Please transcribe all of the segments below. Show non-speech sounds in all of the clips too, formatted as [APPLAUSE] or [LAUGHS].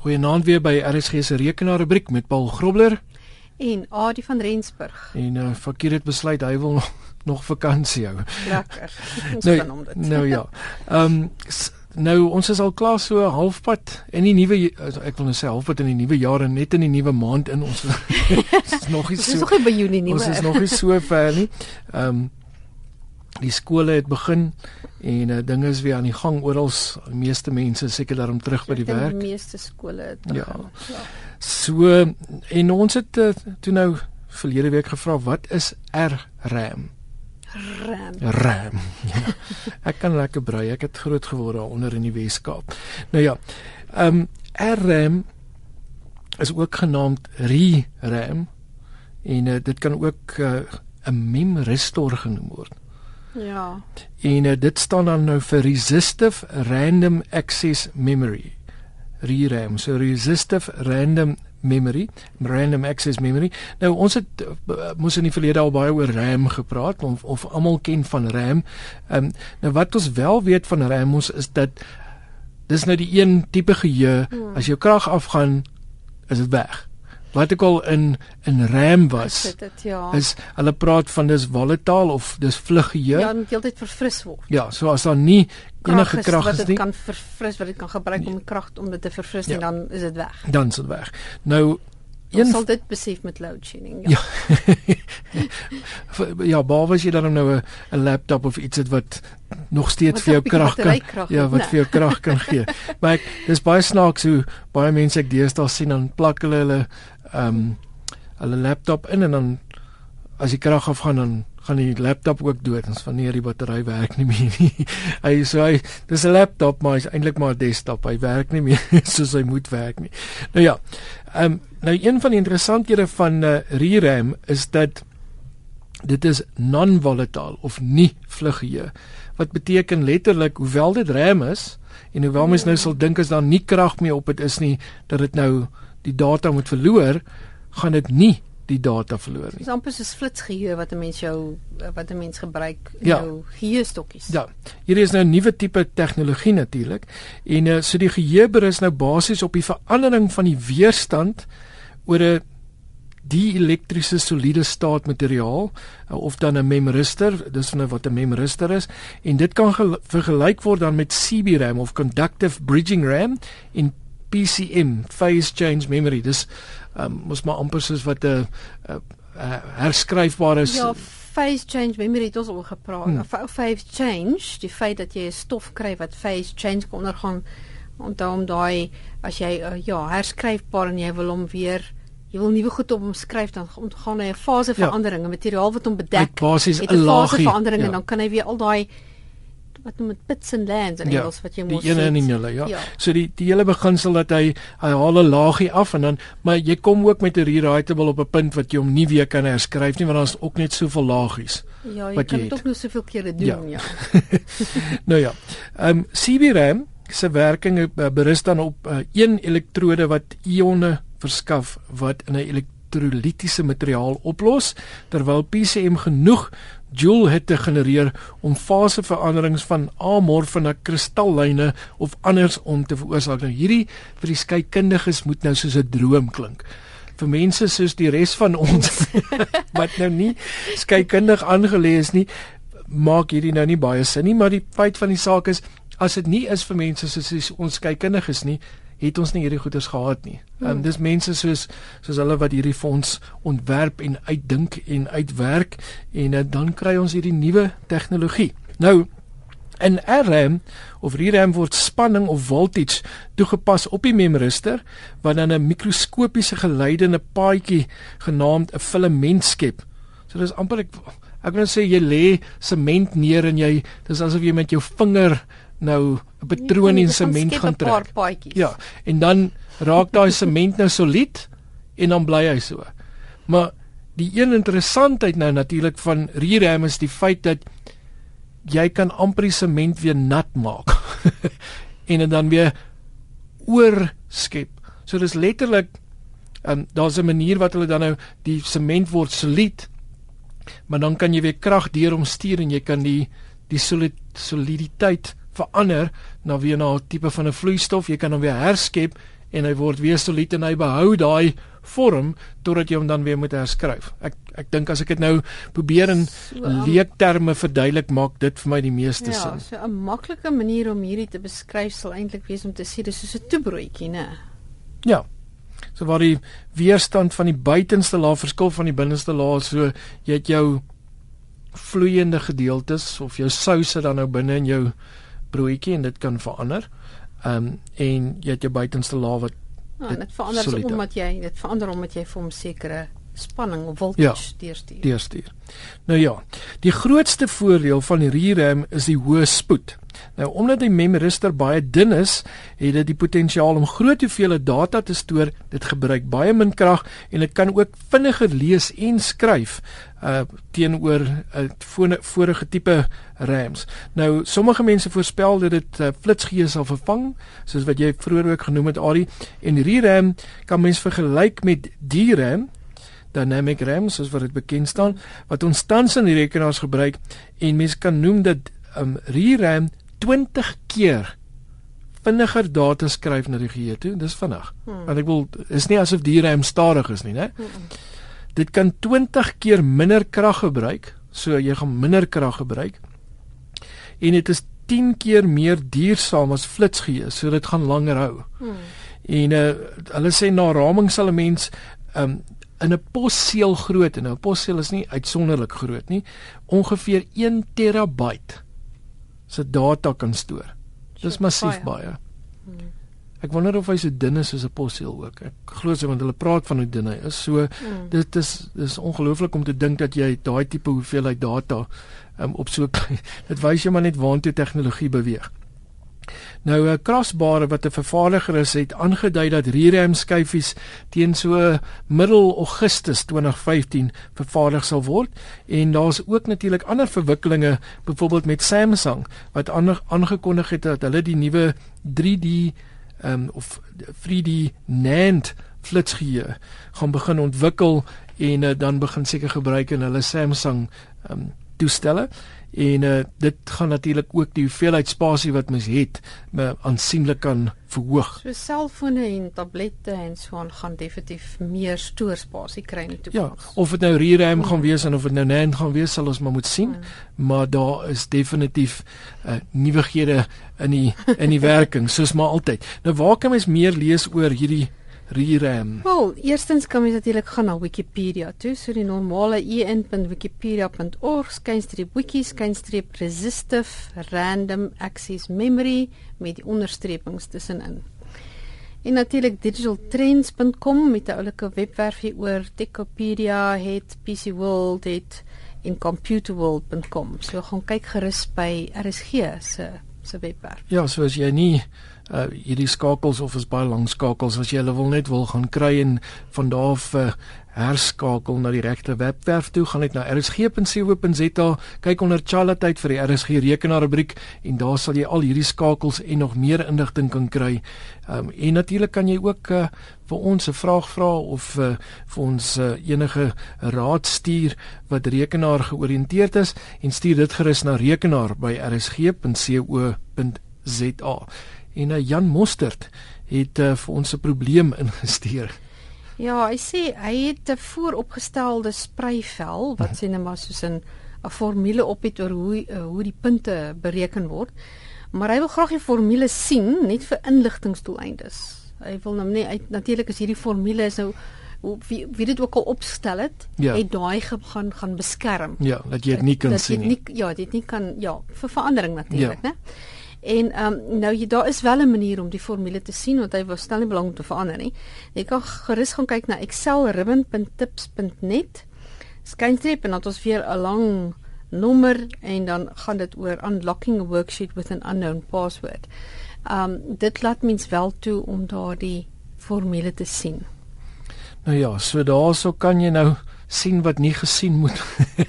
Goeienaand weer by RSG se rekenaar rubriek met Paul Grobler en Adie van Rensburg. En uh, Fakir het besluit hy wil [LAUGHS] nog, nog vakansie hou. Lekker. [LAUGHS] Ons nou, kan hom dit. Nou ja. Ehm um, nou ons is al klaar so halfpad in die nuwe ek wil nou sê halfpad in die nuwe jaar en net in die nuwe maand in ons [LAUGHS] is nog nie so. Ons is nog nie by Junie nie. Ons is nog nie so ver nie. Ehm um, die skole het begin en uh, dinge is weer aan die gang oral. Die meeste mense seker daarom terug by die ja, werk. Die meeste skole het begin. Ja. ja. So en ons het uh, toe nou verlede week gevra wat is RAM? RAM. RAM. [LAUGHS] Ja. Ek kan lekker brei. Ek het groot geword daar onder in die Weskaap. Nou ja. Ehm um, RAM is ook genaamd ReRAM en uh, dit kan ook 'n uh, memristor genoem word. Ja. En uh, dit staan dan nou vir resistive random access memory. ReRAM, so resistive random memory, random access memory. Nou ons het uh, mos in die verlede al baie oor RAM gepraat of of almal ken van RAM. Ehm um, nou wat ons wel weet van RAM ons is dat dis nou die een tipe geheue hmm. as jou krag afgaan is dit weg wat ek al in in RAM was. Dit dit ja. Is hulle praat van dis volatiel of dis vlug geheue? Ja, dit heeltyd verfris word. Ja, so as daar nie enige krag is, is nie. Dit kan verfris wat dit kan gebruik om krag om dit te verfris ja. en dan is dit weg. Dan is dit weg. Nou Een sal dit besef met load shedding. Ja. Ja, [LAUGHS] ja behalwe as jy dan nou 'n 'n laptop of iets het wat nog steeds wat vir jou krag kan ja, wat nee. vir jou krag kan gee. [LAUGHS] Maar ek dis baie snaaks hoe baie mense ek deesdae sien dan plak hulle hulle ehm um, hulle laptop in en dan as die krag afgaan dan gaan die laptop ook dood ons van nee die battery werk nie meer nie. [LAUGHS] Hy sê hy dis 'n laptop maar hy's eintlik maar 'n desktop. Hy werk nie meer [LAUGHS] soos hy moet werk nie. Nou ja. Ehm um, nou een van die interessanthede van uh, ReRAM is dat dit is non-volatile of nie vluggeheue. Wat beteken letterlik hoewel dit RAM is en hoewel mens nou sal dink as daar nie krag meer op dit is nie dat dit nou die data moet verloor, gaan dit nie die data verloor nie. Dis amper soos flitsgeheue wat 'n mens jou wat 'n mens gebruik in ja. jou geheuestokkies. Ja. Hier is nou 'n nuwe tipe tegnologie natuurlik en uh, so die geheue berus nou basies op die verandering van die weerstand oor 'n die elektriese soliede staat materiaal uh, of dan 'n memristor, dis nou wat 'n memristor is en dit kan vergelyk word dan met CB RAM of conductive bridging RAM en PCM, phase change memory. Dis um, mos maar amper soos wat 'n uh, uh, uh, herskryfbare Ja, phase change memory het ons al gepraat. Hmm. Phase change, die feit dat jy 'n stof kry wat phase change kan ondergaan onthou om daai as jy uh, ja, herskryfbaar en jy wil hom weer jy wil nuwe goed op hom skryf dan gaan hy 'n fase verandering, 'n ja. materiaal wat hom bedek. Basies 'n fase verandering ja. en dan kan hy weer al daai wat noem dit pits and lands in ja, Engels wat jy moet sien. Die ene en die nulle, ja. ja. So die die hele beginsel dat hy hy haal 'n laagie af en dan maar jy kom ook met 'n rewritable op 'n punt wat jy hom nie weer kan herskryf nie want daar's ook net soveel laagies. Ja, jy kan dit ook nog soveel kere doen, ja. ja. [LAUGHS] nou ja. Ehm um, CB-RAM se werking uh, berus dan op uh, een elektrode wat ione verskaf wat in 'n elektrolitiese materiaal oplos terwyl PCM genoeg joule hitte genereer om faseveranderings van amorfe na kristallyne of andersom te veroorsaak. Nou hierdie vir die skeikundiges moet nou soos 'n droom klink. Vir mense soos die res van ons [LAUGHS] wat nou nie skeikundig aangelees nie, maak hierdie nou nie baie sin nie, maar die feit van die saak is as dit nie is vir mense soos ons skeikundiges nie, het ons nie hierdie goeders gehad nie. Ehm um, dis mense soos soos hulle wat hierdie fonds ontwerp en uitdink en uitwerk en uh, dan kry ons hierdie nuwe tegnologie. Nou in RAM of ReRAM word spanning of voltage toegepas op die memristor wat dan 'n mikroskopiese geleidende paadjie genaamd 'n filament skep. So dis amper ek ek wil sê jy lê sement neer en jy dis asof jy met jou vinger nou 'n patroon in sement gaan trek. Ja, en dan raak daai [LAUGHS] sement nou solied en dan bly hy so. Maar die een interessantheid nou natuurlik van ReRAM is die feit dat jy kan amper die sement weer nat maak [LAUGHS] en dit dan weer oorskep. So dis letterlik um, daar's 'n manier wat hulle dan nou die sement word solied maar dan kan jy weer krag deur hom stuur en jy kan die die solid, soliditeit verander na weer na 'n tipe van 'n vloeistof. Jy kan hom weer herskep en hy word weer solied en hy behou daai vorm totdat jy hom dan weer moet herskryf. Ek ek dink as ek dit nou probeer in so, um, leekterme verduidelik maak dit vir my die meeste ja, sin. Ja, so 'n maklike manier om hierdie te beskryf sal eintlik wees om te sê dis soos 'n toebroodjie, né? Ja. So waar die weerstand van die buitenste laag verskil van die binneste laag, so jy het jou vloeiende gedeeltes of jou souse dan nou binne in jou broodjie en dit kan verander. Ehm um, en jy het jou buitenste laag wat Ja, dit verander omdat jy dit verander omdat jy vir hom sekere spanning of voltage ja, deurstuur. Deurstuur. Nou ja, die grootste voordeel van die ReRAM is die hoë spoed. Nou omdat die memorister baie dun is, het dit die potensiaal om groot hoeveelhede data te stoor. Dit gebruik baie min krag en dit kan ook vinniger lees en skryf uh teenoor uh, vorige tipe RAMs. Nou sommige mense voorspel dat dit uh, flitsgees sal vervang, soos wat jy vroeër ook genoem het Ari, en ReRAM kan mens vergelyk met DRAM dynamic RAM soos wat dit bekend staan wat ons tans in die rekenaars gebruik en mense kan noem dat um ReRAM 20 keer vinniger data skryf na die geheue toe dis vinnig hmm. want ek wil is nie asof die RAM stadig is nie né hmm. dit kan 20 keer minder krag gebruik so jy gaan minder krag gebruik en dit is 10 keer meer duursaam as flitsgeheue so dit gaan langer hou hmm. en uh, hulle sê na raming sal 'n mens um in 'n posseel groot en nou 'n posseel is nie uitsonderlik groot nie, ongeveer 1 terabyte se data kan stoor. Dis massief baie. Hmm. Ek wonder of hy so dun is soos 'n posseel ook. Ek glo so want hulle praat van hoe dun hy is. So hmm. dit is dis ongelooflik om te dink dat jy daai tipe hoeveelheid data um, op so [LAUGHS] dit wys jy maar net waantoe tegnologie beweeg. Nou 'n krasbare wat 'n vervaardiger is het aangedui dat ReRAM skyfies teen so middel Augustus 2015 vervaardig sal word. En daar's ook natuurlik ander verwikkelinge byvoorbeeld met Samsung wat aangekondig het dat hulle die nuwe 3D um, ehm, of 3D NAND flitsgeheue gaan begin ontwikkel en uh, dan begin seker gebruik in hulle Samsung um, toestelle en uh, dit gaan natuurlik ook die hoeveelheid spasie wat mens het aansienlik kan verhoog. So selfone en tablette en so aan gaan definitief meer stoorspasie kry in die toekoms. Ja, of dit nou ReRAM gaan wees en of dit nou NAND gaan wees sal ons maar moet sien, hmm. maar daar is definitief uh, nuwighede in die in die [LAUGHS] werking soos maar altyd. Nou waar kan mens meer lees oor hierdie ReRAM? Wel, eerstens kan jy natuurlik gaan na Wikipedia toe, so die normale en.wikipedia.org skynstreep wiki skynstreep resistive random access memory met die onderstrepings tussenin. En natuurlik digitaltrends.com met 'n oulike webwerf hier oor Techopedia het PC World het en computerworld.com. So gaan kyk gerus by RSG se se webwerf. Ja, so as jy nie uh hierdie skakels of is baie lang skakels as jy hulle wil net wil gaan kry en van daar af uh, herskakel na die regte webwerf toe gaan net na rsg.co.za kyk onder chala tyd vir die rsg rekenaar rubriek en daar sal jy al hierdie skakels en nog meer inligting kan kry. Um en natuurlik kan jy ook uh, vir ons 'n vraag vra of uh, vir ons uh, enige raad stuur wat rekenaar georiënteerd is en stuur dit gerus na rekenaar by rsg.co.za en uh, Jan Mostert het uh, vir ons 'n probleem [LAUGHS] ingestuur. Ja, hy sê hy het 'n vooropgestelde spreivel wat sê net maar soos 'n 'n formule op het oor hoe uh, hoe die punte bereken word. Maar hy wil graag die formule sien net vir inligtingdoeleindes. Hy wil nou net natuurlik as hierdie formule is nou hoe wie, wie dit ook al opstel het, ja. het daai gaan gaan beskerm. Ja, dat jy dit nie kan dat sien nie. Ja, dit nie kan ja, vir verandering natuurlik, ja. né? En ehm um, nou jy daar is wel 'n manier om die formule te sien want hy was stel nie belang om te verander nie. Jy kan gerus gaan kyk na excelribbon.tips.net. Skynstreep en dan ons weer 'n lang nommer en dan gaan dit oor unlocking a worksheet with an unknown password. Ehm um, dit laat mens wel toe om daardie formule te sien. Nou ja, so daarso kan jy nou sien wat nie gesien moet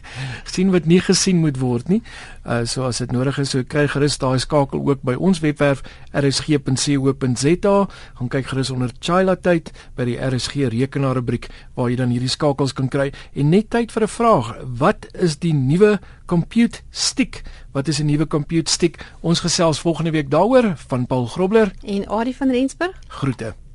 [LAUGHS] sien wat nie gesien moet word nie. Uh so as dit nodig is, so kry gerus daai skakel ook by ons webwerf rsg.co.za. Gaan kyk gerus onder Chila tyd by die RSG rekenaar rubriek waar jy dan hierdie skakels kan kry en net tyd vir 'n vraag. Wat is die nuwe compute stick? Wat is 'n nuwe compute stick? Ons gesels volgende week daaroor van Paul Grobler en Adie van Rensburg. Groete.